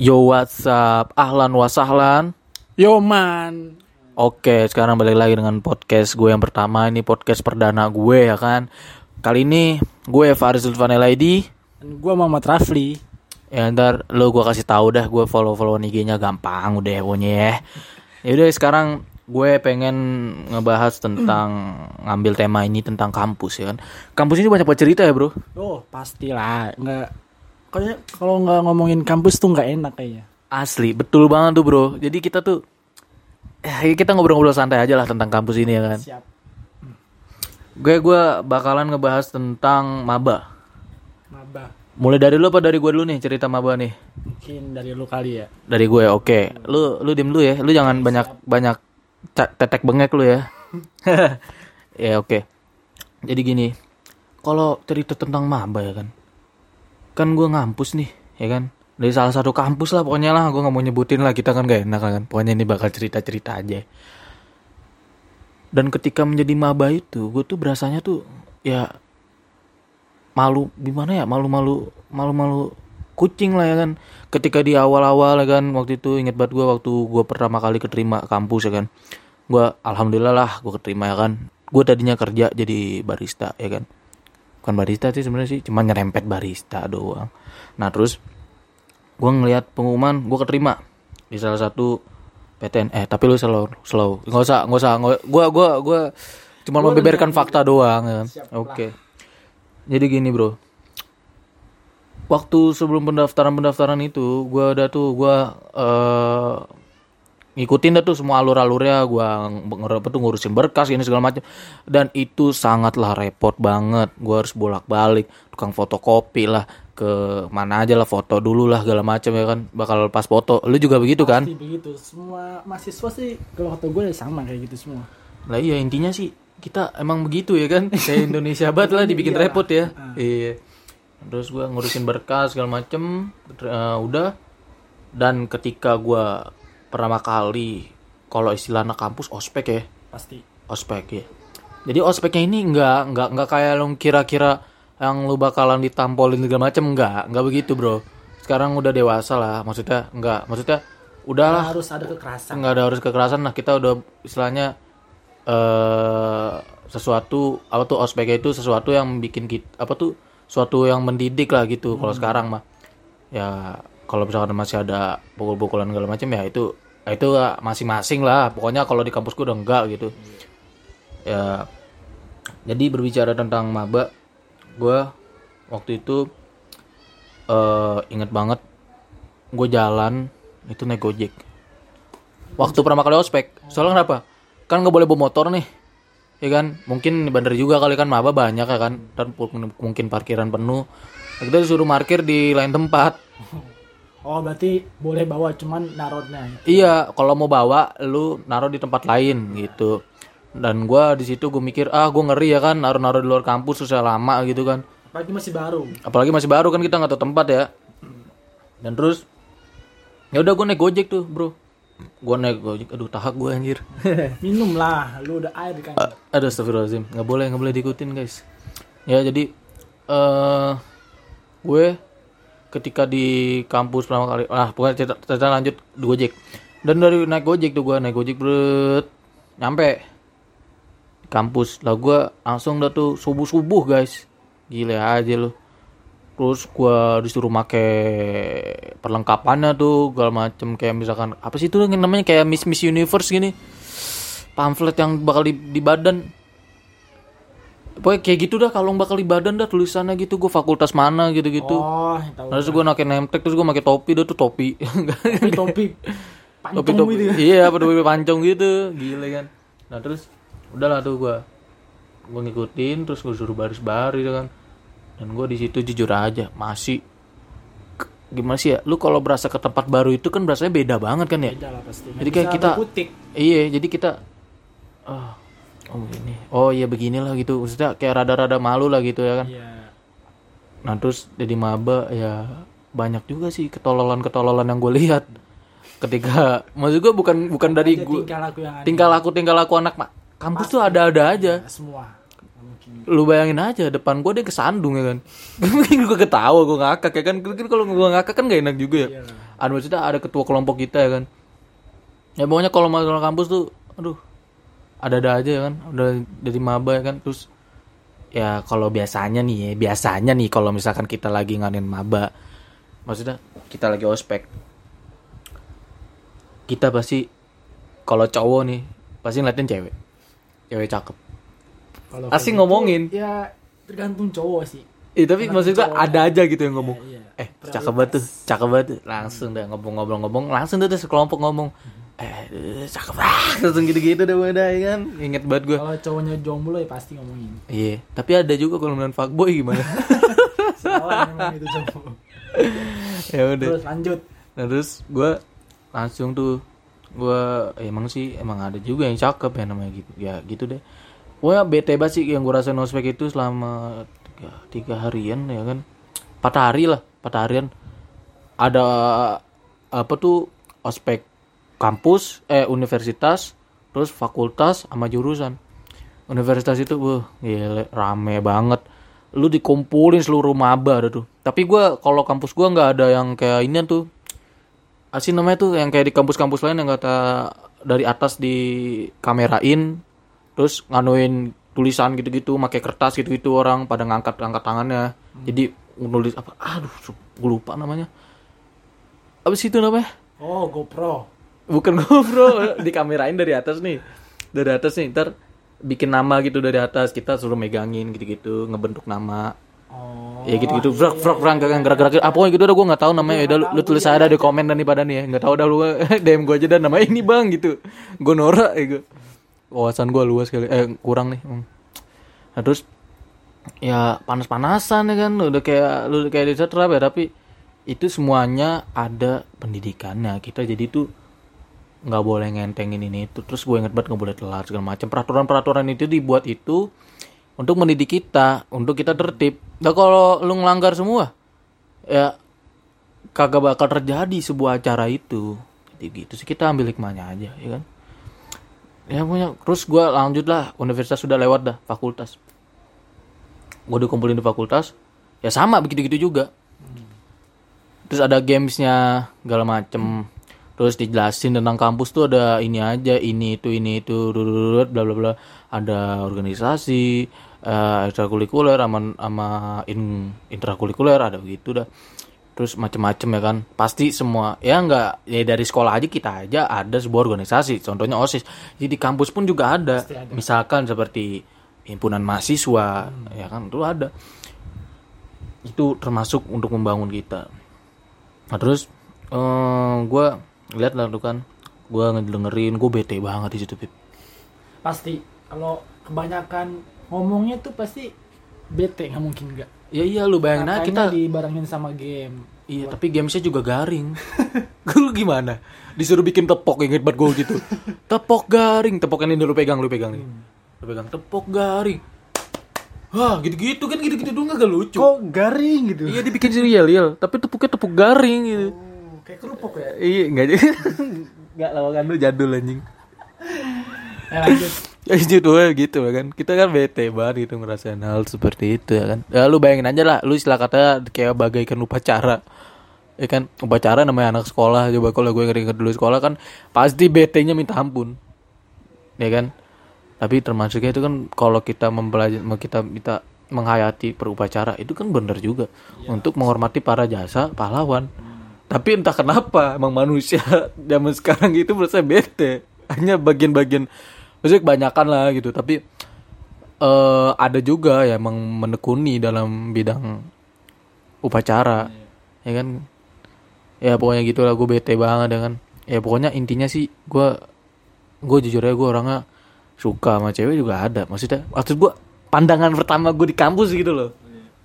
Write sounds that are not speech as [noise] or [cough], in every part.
Yo what's up? Ahlan wasahlan Yo man, Oke sekarang balik lagi dengan podcast gue yang pertama. Ini podcast perdana gue ya kan? Kali ini gue Faris Zulfan Elaidi gue Muhammad Rafli. Ya ntar lo gue kasih tahu dah Gue follow-follow IG-nya gampang udah pokoknya ya. Yaudah sekarang gue pengen ngebahas tentang Ngambil tema ini tentang kampus ya kan? Kampus ini banyak banget cerita ya bro? Oh pastilah, nggak kayaknya kalau nggak ngomongin kampus tuh nggak enak kayaknya. Asli betul banget tuh bro Jadi kita tuh eh, Kita ngobrol-ngobrol santai aja lah tentang kampus ini ya kan Siap. Gue gue bakalan ngebahas tentang maba. Maba, Mulai dari lu apa dari gue dulu nih cerita maba nih? mungkin dari lu kali ya. Dari gue, oke. Lu lu diem dulu ya. Lu jangan banyak banyak ca- tetek bengek lu ya. [laughs] ya oke. Jadi gini, kalau cerita tentang maba ya kan, kan gue ngampus nih, ya kan. Dari salah satu kampus lah pokoknya lah, gue nggak mau nyebutin lah kita kan gak enak kan. Pokoknya ini bakal cerita cerita aja. Dan ketika menjadi maba itu, gue tuh berasanya tuh ya malu gimana ya malu-malu malu-malu kucing lah ya kan ketika di awal-awal ya kan waktu itu inget banget gue waktu gue pertama kali keterima kampus ya kan gue alhamdulillah lah gue keterima ya kan gue tadinya kerja jadi barista ya kan bukan barista sih sebenarnya sih cuma nyerempet barista doang. Nah terus gue ngelihat pengumuman gue keterima di salah satu PTN eh tapi lu slow slow. Nggak usah nggak usah gue gue gue cuma membeberkan fakta doang kan. Oke. jadi gini bro. Waktu sebelum pendaftaran pendaftaran itu gue udah tuh gue eh ngikutin dah tuh semua alur-alurnya gue apa tuh ngurusin berkas ini segala macam dan itu sangatlah repot banget. Gue harus bolak-balik tukang fotokopi lah ke mana aja lah foto dulu lah segala macam ya kan. Bakal pas foto. Lu juga begitu kan? Pasti begitu. Semua mahasiswa sih kalau kata gue sama kayak gitu semua. lah iya intinya sih kita emang begitu ya kan? [laughs] Kayak Indonesia banget lah dibikin repot ya. Iya. Terus gua ngurusin berkas segala macem eh, udah. Dan ketika gua pertama kali kalau istilah anak kampus ospek ya? Pasti. ospek ya. Jadi ospeknya ini nggak nggak nggak kayak lo kira-kira yang lu bakalan ditampolin segala macem nggak nggak begitu bro. Sekarang udah dewasa lah maksudnya nggak maksudnya udahlah Harus ada kekerasan. nggak ada harus kekerasan lah kita udah istilahnya eh sesuatu apa tuh ospek itu sesuatu yang bikin kita apa tuh suatu yang mendidik lah gitu kalau sekarang mah. Ya kalau misalkan masih ada pukul-pukulan segala macam ya itu ya itu masing-masing lah. Pokoknya kalau di kampusku udah enggak gitu. Ya jadi berbicara tentang maba gue waktu itu eh inget banget gue jalan itu naik gojek. Waktu pertama kali ospek. Soalnya kenapa? Kan nggak boleh bawa motor nih ya kan? Mungkin bandar juga kali kan maba banyak ya kan? Dan mungkin parkiran penuh. Kita disuruh parkir di lain tempat Oh berarti boleh bawa cuman narotnya. iya kalau mau bawa lu naruh di tempat lain gitu. Dan gua di situ gue mikir ah gue ngeri ya kan naruh-naruh di luar kampus susah lama gitu kan. Apalagi masih baru. apalagi masih baru kan kita nggak tahu tempat ya. Dan terus ya udah gue naik gojek tuh bro. Gue naik gojek aduh tahak gue anjir. [laughs] Minum lah, lu udah air kan. Aduh astagfirullahaladzim. Nggak boleh nggak boleh diikutin guys. Ya jadi eh Gue Ketika di kampus pertama kali Ah pokoknya cerita, cerita lanjut di Gojek Dan dari naik Gojek tuh gue Naik Gojek bret Nyampe. Di Kampus. Lah gue langsung dah tuh Subuh-subuh guys. Gile aja lu. Terus gue disuruh make perlengkapannya tuh segala macem kayak misalkan apa sih itu namanya kayak Miss Miss Universe gini? Pamflet yang bakal di, di badan pokoknya kayak gitu dah kalung bakal di badan dah tulisannya gitu gue fakultas mana gitu gitu Oh, tahu. terus gue pakai name tag terus gue pakai topi dah tuh topi Topi [laughs] topi. topi Pancong topi gitu. ya. iya apa topi pancong gitu gile kan nah terus udahlah tuh gue gue ngikutin terus gue suruh baris baris kan dan gue di situ jujur aja masih gimana sih ya lu kalau berasa ke tempat baru itu kan berasanya beda banget kan ya Beda lah pasti. Jadi kayak kita-. Iya, jadi kita oh, oh ini. Oh iya beginilah gitu. Maksudnya kayak rada-rada malu lah gitu ya kan. Iya. Nah, terus jadi maba ya banyak juga sih ketololan-ketololan yang gue lihat. Ketika maksud gue bukan bukan dari gue tingkah laku yang ada. tingkah laku tingkah laku anak kampus tuh ada-ada aja. semua. Nggak Mungkin. Lu bayangin aja depan gue dia kesandung ya kan. [laughs] Mungkin gue ketawa gue ngakak ya kan. Kan kalau gue ngakak kan gak enak juga ya. Iya. ada maksudnya ada ketua kelompok kita ya kan ya pokoknya kalau masalah kampus tuh aduh ada-ada aja ya kan udah dari maba ya kan terus ya kalau biasanya nih ya biasanya nih kalau misalkan kita lagi nganin maba maksudnya kita lagi ospek kita pasti kalau cowok nih pasti ngeliatin cewek cewek cakep Kalau Asing kayak ngomongin. gitu, ya tergantung cowok sih. Eh tapi Tergantung maksud gua cowok. ada aja gitu yang ngomong. Iya, iya. Eh, cakep banget tuh, cakep banget tuh. Langsung deh ngobrol-ngobrol-ngobrol, langsung tuh, sekelompok ngomong. Eh, eh, cakep banget. Langsung gitu-gitu deh udah ya kan. Ingat banget gua. Kalau cowoknya jomblo ya pasti ngomongin. Iya, tapi ada juga kalau ngeliat fuckboy gimana? [laughs] Salah memang itu cowok. [laughs] ya udah. Terus lanjut. Nah, terus gua langsung tuh gua emang sih emang ada juga yang cakep ya namanya gitu. Ya gitu deh. Pokoknya bete banget sih yang gue rasain ospek itu selama tiga, tiga harian ya kan. Empat hari lah, empat harian. Ada apa tuh ospek kampus, eh universitas, terus fakultas sama jurusan. Universitas itu, wah, gile, rame banget. Lu dikumpulin seluruh maba ada tuh. Tapi gua kalau kampus gua nggak ada yang kayak ini tuh. Asin namanya tuh yang kayak di kampus-kampus lain yang kata dari atas di kamerain terus nganuin tulisan gitu-gitu pakai kertas gitu-gitu orang pada ngangkat angkat tangannya jadi nulis apa aduh gue lupa namanya sih itu namanya Oh, GoPro. Bukan [laughs] GoPro dikamerain dari atas nih. Dari atas nih ntar bikin nama gitu dari atas. Kita suruh megangin gitu-gitu ngebentuk nama. Oh. ya gitu-gitu vrak vrak vrak gerak gerak gerak apa gitu udah gue nggak tahu namanya. Ya udah lu, lu tulis aja di komen dan di pada nih. Ya nggak tahu dah lu dm gue aja dan namanya ini bang gitu. Gue norak ya gue wawasan gue luas kali eh kurang nih Hmm. nah terus ya panas-panasan ya kan. Udah kayak lu kayak di setrap ya tapi itu semuanya ada pendidikannya. Kita jadi tuh nggak boleh ngentengin ini itu. Terus gue inget banget nggak boleh telat segala macam peraturan-peraturan itu dibuat itu untuk mendidik kita untuk kita tertib. Nah kalau lu ngelanggar semua ya kagak bakal terjadi sebuah acara itu. Jadi gitu sih kita ambil hikmahnya aja ya kan? Ya punya terus gue lanjut lah. Universitas sudah lewat dah fakultas. Gue dikumpulin di fakultas ya sama begitu-gitu juga. Terus ada gamesnya segala macem terus dijelasin tentang kampus tuh ada ini aja ini itu ini itu bla bla bla. Ada organisasi eh, ekstrakurikuler sama sama in, intrakurikuler ada begitu dah. Terus macem-macem ya kan. Pasti semua ya nggak ya dari sekolah aja kita aja ada sebuah organisasi. Contohnya osis. Jadi di kampus pun juga ada, ada. misalkan seperti himpunan mahasiswa ya kan itu ada. Itu termasuk untuk membangun kita. Nah terus eh gue lihat lah tuh kan gue ngedengerin gue bete banget di situ Pip. Pasti. Kalau kebanyakan ngomongnya tuh pasti bete nggak mungkin nggak. ya iya lu bayangin aja kita dibarengin sama game. iya tapi gamesnya juga garing. [laughs] Lu gimana? Disuruh bikin tepok inget banget gue gitu. Tepok garing. Tepok ini dulu pegang lu pegang nih lu pegang. Tepok garing. Wah gitu-gitu kan gitu-gitu dong gak lucu. Kok garing gitu? iya dibikin serial tapi tepuknya tepuk garing gitu. Oh, kayak kerupuk ya. iya enggak jadi. [laughs] Enggak lawakan lu jadul anjing. Ya, lanjut. ya gitu ya gitu ya kan. Kita kan bete banget gitu ngerasain hal seperti itu ya kan. Ya lu bayangin aja lah lu istilah kata kayak bagaikan upacara. Ya kan upacara namanya anak sekolah. Coba kalau gue ngeringet dulu sekolah kan pasti bete nya minta ampun. Ya kan? Tapi termasuknya itu kan kalau kita mempelajari kita kita menghayati perupacara itu kan bener juga. Untuk menghormati para jasa pahlawan tapi entah kenapa emang manusia [laughs] zaman sekarang itu menurut saya bete. Hanya bagian-bagian maksudnya kebanyakan lah gitu. Tapi eh ada juga ya emang menekuni dalam bidang upacara ya kan? Ya pokoknya gitu lah gue bete banget dengan ya pokoknya intinya sih gue gue jujur aja gue orangnya suka sama cewek juga ada. Maksudnya waktu gue pandangan pertama gue di kampus gitu loh.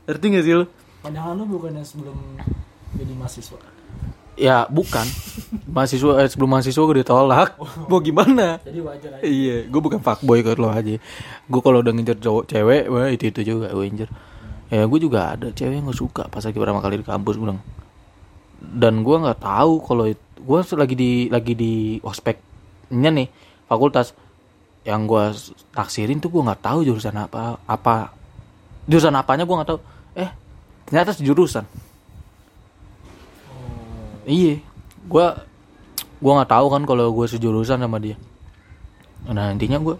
Ngerti gak sih lo Pandangan lu bukannya sebelum jadi mahasiswa? ya bukan mahasiswa eh, sebelum mahasiswa gue ditolak mau gimana Jadi wajar aja. Iya, gue bukan fuckboy kayak lo aja. Gue kalau udah ngincer cowok cewek, wah itu itu juga gue incer. Ya gue juga ada cewek yang gue suka pas lagi pertama kali di kampus gue bilang. Dan gue nggak tahu kalau gue lagi di lagi di ospeknya nih fakultas yang gue taksirin tuh gue nggak tahu jurusan apa apa jurusan apanya gue nggak tahu. Eh ternyata jurusan. Iya, gue gue nggak tahu kan kalau gue sejurusan sama dia. Nah intinya gue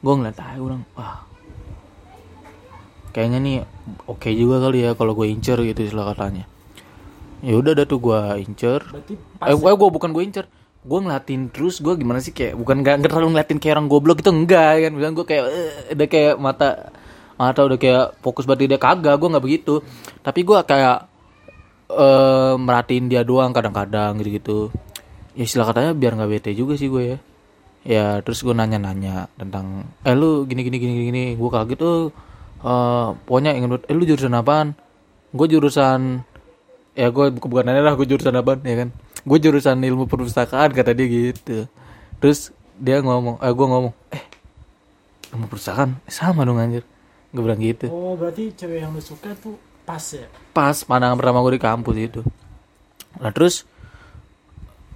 gue ngeliat aja orang wah kayaknya nih oke juga kali ya kalau gue incer gitu istilah katanya. Ya udah dah tuh gue incer. Eh gue gue bukan gue incer. Gue ngeliatin terus gue gimana sih kayak bukan nggak nggak terlalu ngeliatin kayak orang goblok itu enggak kan. Bilang gue kayak eh, udah kayak mata mata udah kayak fokus berarti dia kagak gue nggak begitu. Tapi gue kayak eh merhatiin dia doang kadang-kadang gitu-gitu. Ya istilah katanya biar nggak bete juga sih gue ya. Ya terus gue nanya-nanya tentang eh lu gini gini gini gini. Gue kaget tuh eh pokoknya ingin eh lu jurusan apaan? Gue jurusan ya gue bukan nanya lah gue jurusan apaan ya kan. Gue jurusan ilmu perpustakaan kata dia gitu. Terus dia ngomong eh gue ngomong eh ilmu perpustakaan? Sama dong anjir. Gue bilang gitu. Oh, berarti cewek yang lu suka tuh pas ya? pas pandangan pertama gue di kampus itu. Nah terus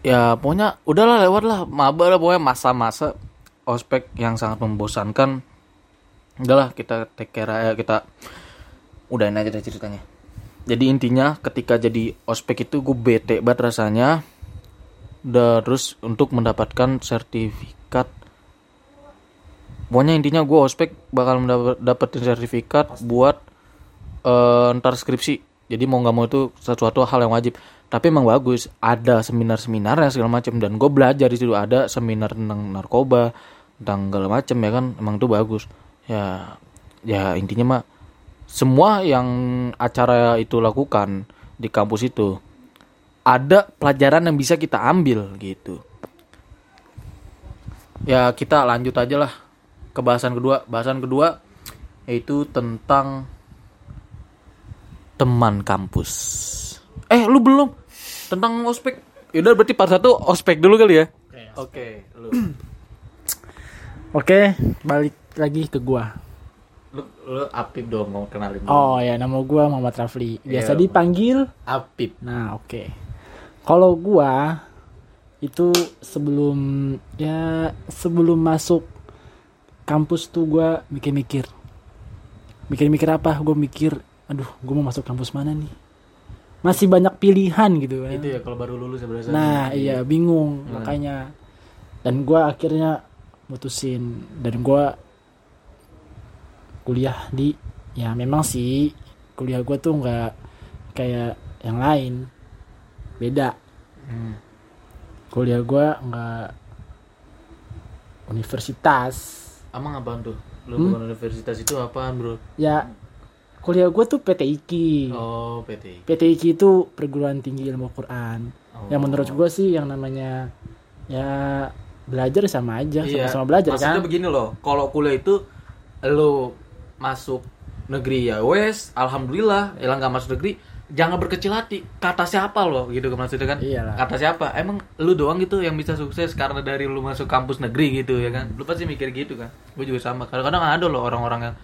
ya pokoknya udahlah lewat lah maba lah pokoknya masa-masa ospek yang sangat membosankan. Udahlah kita take care aja kita udahin aja deh ceritanya. Jadi intinya ketika jadi ospek itu gue bete banget rasanya. Udah terus untuk mendapatkan sertifikat. Pokoknya intinya gue ospek bakal mendapat sertifikat buat eh, ntar skripsi. Jadi mau nggak mau itu sesuatu hal yang wajib. Tapi emang bagus ada seminar-seminar yang segala macam dan gue belajar di situ ada seminar tentang narkoba tentang segala macam ya kan? Emang itu bagus. Ya ya intinya mah semua yang acara itu lakukan di kampus itu ada pelajaran yang bisa kita ambil gitu. Ya kita lanjut aja lah ke bahasan kedua. Bahasan kedua yaitu tentang teman kampus eh lu belum tentang ospek yaudah berarti part satu ospek dulu kali ya oke lu Oke, balik lagi ke gua. lu lu Apip dong mau kenalin dulu. Oh ya, nama gua Muhammad Rafli. Biasa Iya. dipanggil. Apip Nah, oke. Kalau gua itu sebelum ya sebelum masuk kampus tuh gua mikir-mikir. Mikir-mikir apa? Gue mikir, aduh, gue mau masuk kampus mana nih? Masih banyak pilihan gitu kan. itu ya kalau baru lulus ya berasa Nah, iya bingung makanya. Dan gua akhirnya mutusin dan gua kuliah di ya memang sih kuliah gua tuh nggak kayak yang lain. Beda. Hmm. Kuliah gua nggak universitas. Emang apaan tuh? Lu Hmm? bukan universitas itu apaan bro? Ya kuliah gua tuh PTIQ. Oh PT. PTIQ itu perguruan tinggi ilmu Quran. Oh. Yang menurut gue sih yang namanya ya belajar sama aja, Iya. sama-sama belajar Maksudnya kan. begini loh, kalau kuliah itu lu masuk negeri ya wes, alhamdulillah. Elang nggak masuk negeri, jangan berkecil hati. Kata siapa loh gitu kan maksudnya kan? Iyalah. Kata siapa? Emang lu doang gitu yang bisa sukses karena dari lu masuk kampus negeri gitu ya kan? Lu pasti mikir gitu kan? Gue juga sama. Kadang-kadang ada loh orang-orang yang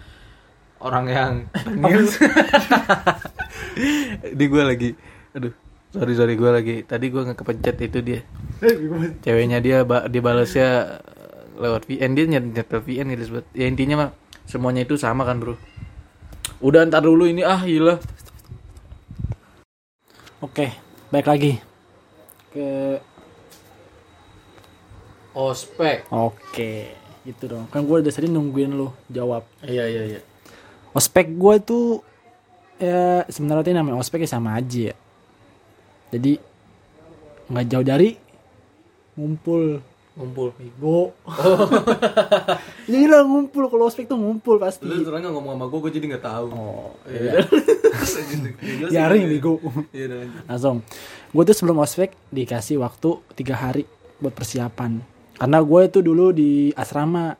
orang yang. Di [laughs] gue lagi, aduh, sorry sorry gue lagi. Tadi gue nggak kepencet itu dia ceweknya dia ba dia balasnya eh, lewat VN dia nyet nyetel VN gitu sebut ya intinya mah semuanya itu sama kan bro udah ntar dulu ini ah gila Oke, baik lagi ke ospek Oke, gitu dong. Kan gue udah sering nungguin lu jawab. iya iya iya Ospek gue tuh ya sebenarnya namanya ospek ya sama aja ya. Jadi nggak jauh dari ngumpul ngumpul Go. [laughs] Jadi lah ngumpul kalau ospek tuh ngumpul pasti. lu nggak ngomong sama gue gue jadi nggak tahu Oh, iya [laughs] bego. iya udah lanjut. Langsung. Gue tuh sebelum ospek dikasih waktu tiga hari buat persiapan. Karena gue itu dulu di asrama.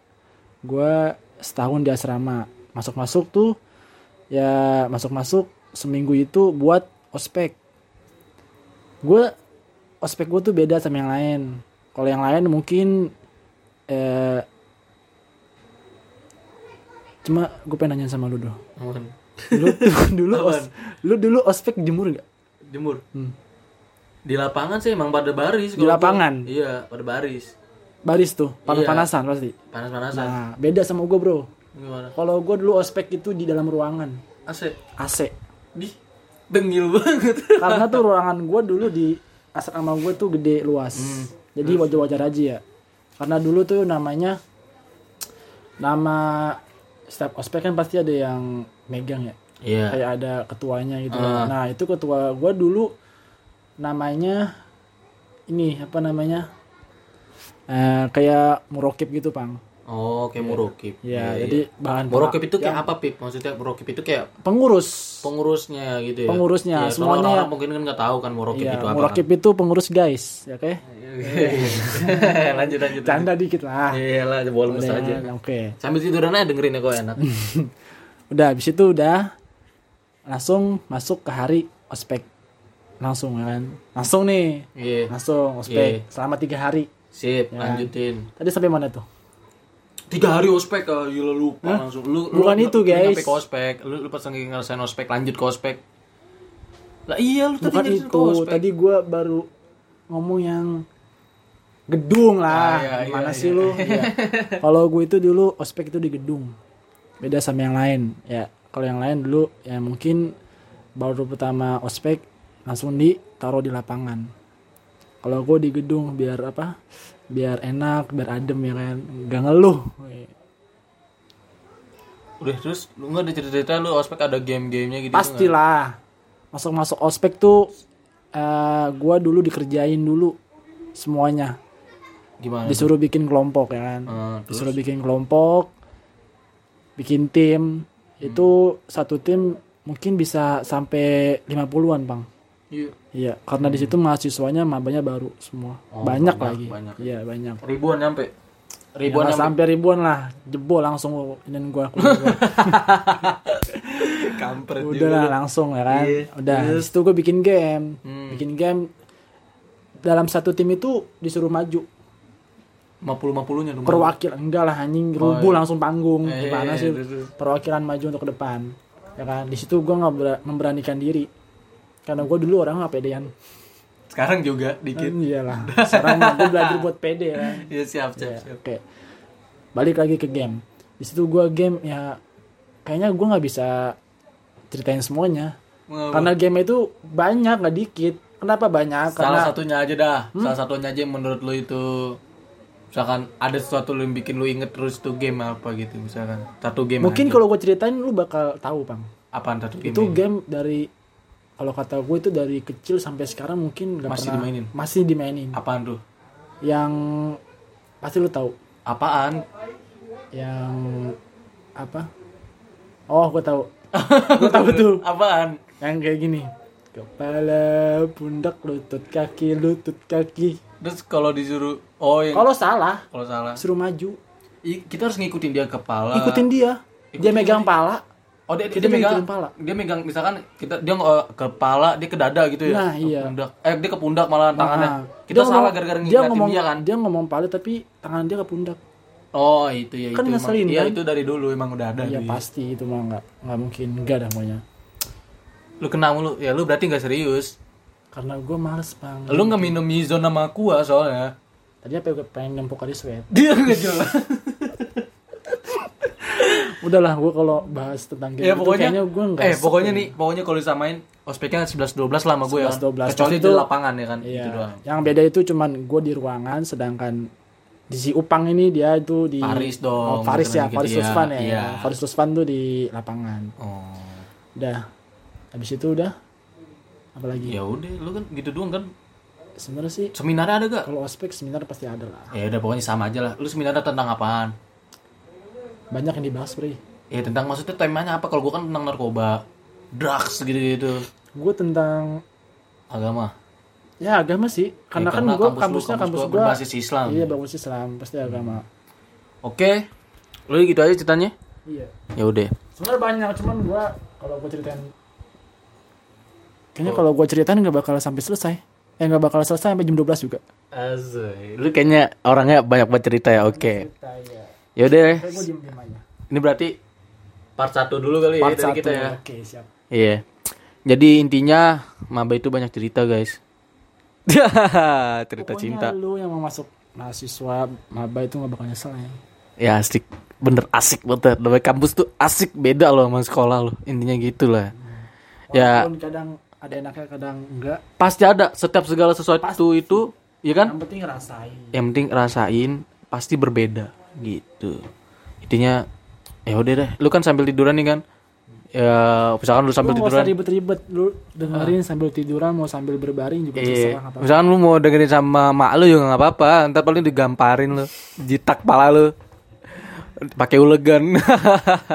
Gue setahun di asrama. Masuk-masuk tuh ya masuk-masuk seminggu itu buat ospek. Gue ospek gue tuh beda sama yang lain. Kalau yang lain mungkin eh, cuma gue pengen nanya sama lu dong. Apaan? Lu [laughs] dulu os, lu dulu ospek jemur gak? jemur Hmm. di lapangan sih emang pada baris Di kalau gua. lapangan? iya pada baris Baris tuh, panas-panasan pasti. panas-panasan Nah, beda sama gue bro. Gimana Kalau gue dulu ospek itu di dalam ruangan AC AC. di dengil banget [laughs] Karena tuh ruangan gue dulu di asrama gue tuh gede luas. Hmm. Jadi wajar-wajar aja ya. Karena dulu tuh namanya nama setiap ospek kan pasti ada yang megang ya. Iya. Kayak ada ketuanya gitu. Ah. Nah, itu ketua gue dulu namanya ini apa namanya? Eh, kayak murokip gitu, Pang. Oh, kayak murokip. Ya, Iya, jadi iya. bahan murokip itu kayak apa, Pip? Maksudnya murokip itu kayak pengurus. pengurusnya gitu ya. Pengurusnya, Iya, soalnya semuanya orang-orang ya. mungkin kan nggak tahu kan murokip Iya, itu apa. murokip itu pengurus guys, ya oke? [laughs] kan. lanjut lanjut. Canda dikit lah. Iya lah, boleh aja. Oke. Sambil tiduran aja dengerin ya kok enak. [laughs] Udah habis itu udah langsung masuk ke hari ospek. Langsung ya kan. Langsung nih. Iya. Langsung ospek selama tiga hari. Sip, Ya. lanjutin. Tadi sampai mana tuh? Tiga hari ospek, ah, gila lupa langsung. Lu, lu Bukan lu- itu, lu guys. ke ospek, lu, lu pas lagi ngerasain ospek, lanjut ke ospek. Lah iya, lu tadi Bukan nyeritain itu. Tadi gua baru ngomong yang gedung lah. Ah, iya, iya, Mana iya. sih lu? [laughs] Iya. Kalau gue itu dulu ospek itu di gedung. Beda sama yang lain. Ya, kalau yang lain dulu ya mungkin baru pertama ospek langsung ditaruh di lapangan. Kalau gue di gedung biar apa? Biar enak, biar adem ya kan. Gak ngeluh. Udah terus lu nggak ada cerita-cerita lu ospek ada game-gamenya gitu nggak? Pastilah. Masuk-masuk ospek tuh eh gua dulu dikerjain dulu semuanya. Gimana? Disuruh bikin kelompok ya kan. Terus Disuruh bikin kelompok, bikin tim. Itu satu tim mungkin bisa sampai 50-an, Bang. Iya. Iya, karena di situ mahasiswanya mabanya baru semua. Oh, banyak, banyak, lagi. banyak. Iya, banyak. ribuan nyampe. Ribuan nyampe. sampai ribuan lah. Jebol langsung inin gua. gua. [laughs] Kampret Udah lah langsung ya kan. Iya. Udah, itu gue bikin game. Hmm. Bikin game dalam satu tim itu disuruh maju. 50 50-nya dong. Perwakilan enggak lah anjing rubuh langsung panggung. Eh, Gimana sih? iya, iya. Perwakilan maju untuk ke depan. Ya kan. Di situ gua nggak ber- memberanikan diri. Karena gue dulu orang nggak pedean. Sekarang juga dikit. Hmm, iyalah. Sekarang gue belajar buat pede ya. [laughs] Iya siap, siap, Ya, siap. Oke. Balik lagi ke game. Di situ gua game ya kayaknya gua nggak bisa ceritain semuanya. Mengapa? Karena game itu banyak nggak dikit. Kenapa banyak? Salah Karena satunya aja dah. Salah satunya aja yang menurut lu itu misalkan ada sesuatu yang bikin lu inget terus tuh game apa gitu misalkan. Satu game mungkin kalau gue ceritain lu bakal tahu bang. apaan satu game? Itu game dari kalau kata gue itu dari kecil sampai sekarang mungkin nggak Masih pernah dimainin? masih dimainin. Apaan tuh? Yang pasti lu tahu. Apaan? Yang apa? Oh gue tahu. gue tahu [laughs] tuh. Apaan? Yang kayak gini. Kepala, pundak, lutut, kaki, lutut, kaki. Terus kalau disuruh oh yang Kalau salah, kalau salah. suruh maju. I- kita harus ngikutin dia kepala. Ikutin dia. Dia Ikutin megang pala. Oh dia, Kita dia megang ngikutin pala. dia megang misalkan kita dia nggak ke kepala dia ke dada gitu ya. Nah, Ke iya. pundak. Eh dia ke pundak malah tangannya. Nah, Kita dia salah gara-gara dia ngomong dia kan. Dia ngomong pala tapi tangan dia ke pundak. Oh itu ya Kan itu. emang. ngeselin, Iya kan? itu dari dulu emang udah ada. Iya dia. pasti itu mah nggak nggak mungkin enggak dah maunya. Lu kena mulu. Ya lu berarti nggak serius. Karena gue males bang. Lu nggak minum Mizon sama Aqua soalnya. Tadi apa gue pengen nempok kali sweat. Dia nggak jelas. [laughs] Udahlah gue kalau bahas tentang game ya itu pokoknya kayaknya gue nggak. eh pokoknya nih pokoknya kalau disamain ospeknya 11 12 lah sama gue ya 11, 12. kecuali Itu- di lapangan ya kan Iya. itu doang Yang beda itu cuman gue di ruangan sedangkan di si Upang ini dia itu di Paris dong, Oh, Paris ya, Paris iya, Lusvan ya. iya. Paris Lusvan tuh di lapangan. oh Udah. Habis itu udah apalagi? ya udah lu kan gitu doang kan Sebenarnya sih seminar ada gak kalau ospek seminar pasti ada lah. ya udah pokoknya sama aja lah lu seminar tentang apaan Banyak yang dibahas, Bre. ya tentang maksudnya temanya apa kalau gue kan tentang narkoba drugs gitu gitu Gue tentang agama ya agama sih. Karena, Ya, kan karena gue kampus kampusnya kampus kampus gue berbasis Islam. Iya, bagus Islam, pasti agama. oke lu gitu aja ceritanya Iya. ya udah Sebenarnya banyak, cuman gue kalau gue ceritain Oh. Kayaknya kalau gue ceritain nggak bakal sampai selesai. Eh nggak bakal selesai sampai jam 12 juga. Azuy. lu kayaknya orangnya banyak banget cerita ya oke Cerita ya. Ya udah ini berarti part satu dulu kali Part ya dari satu. kita ya Oke, siap. Iya. Jadi intinya maba itu banyak cerita, guys. [laughs] cerita Pokoknya cinta. lu yang mau masuk mahasiswa maba itu nggak bakal nyesel ya. Ya asik. Bener asik banget. Namanya kampus tuh asik beda loh sama sekolah loh. Intinya gitu lah. Ya kadang ada enaknya kadang enggak pasti ada setiap segala sesuatu itu ya kan yang penting ngerasain yang penting rasain pasti berbeda gitu intinya ya udah deh lu kan sambil tiduran nih kan ya misalkan lu sambil lu tiduran ribet-ribet lu dengerin sambil tiduran mau sambil berbaring juga Iya. terserah nggak apa-apa. Misalkan lu mau dengerin sama mak lu juga nggak apa-apa. Ntar paling digamparin lu, jitak pala lu, pakai ulegan.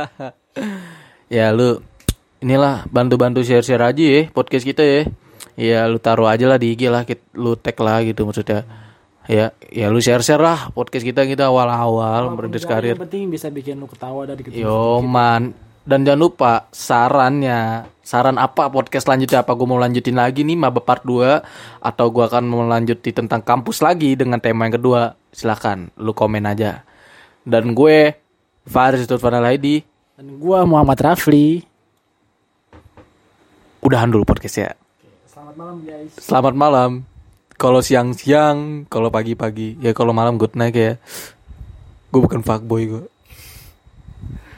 [laughs] ya lu inilah bantu-bantu share-share aja ya podcast kita ya. Ya lu taruh aja lah di IG lah, lu tag lah gitu maksudnya. Ya, ya lu share-share lah podcast kita kita awal-awal merintis Yang karir. penting bisa bikin lu ketawa dari gitu Yo man. Dan jangan lupa sarannya. Saran apa podcast selanjutnya? Apa gue mau lanjutin lagi nih? Maba part 2 atau gue akan melanjuti tentang kampus lagi dengan tema yang kedua? Silahkan lu komen aja. Dan gue Faris Tutfana Laidi dan gua Muhammad Rafli. Udahan dulu podcast ya. Selamat malam guys. Selamat malam kalau siang-siang kalau pagi-pagi ya kalau malam good night ya. Gue bukan fuckboy gue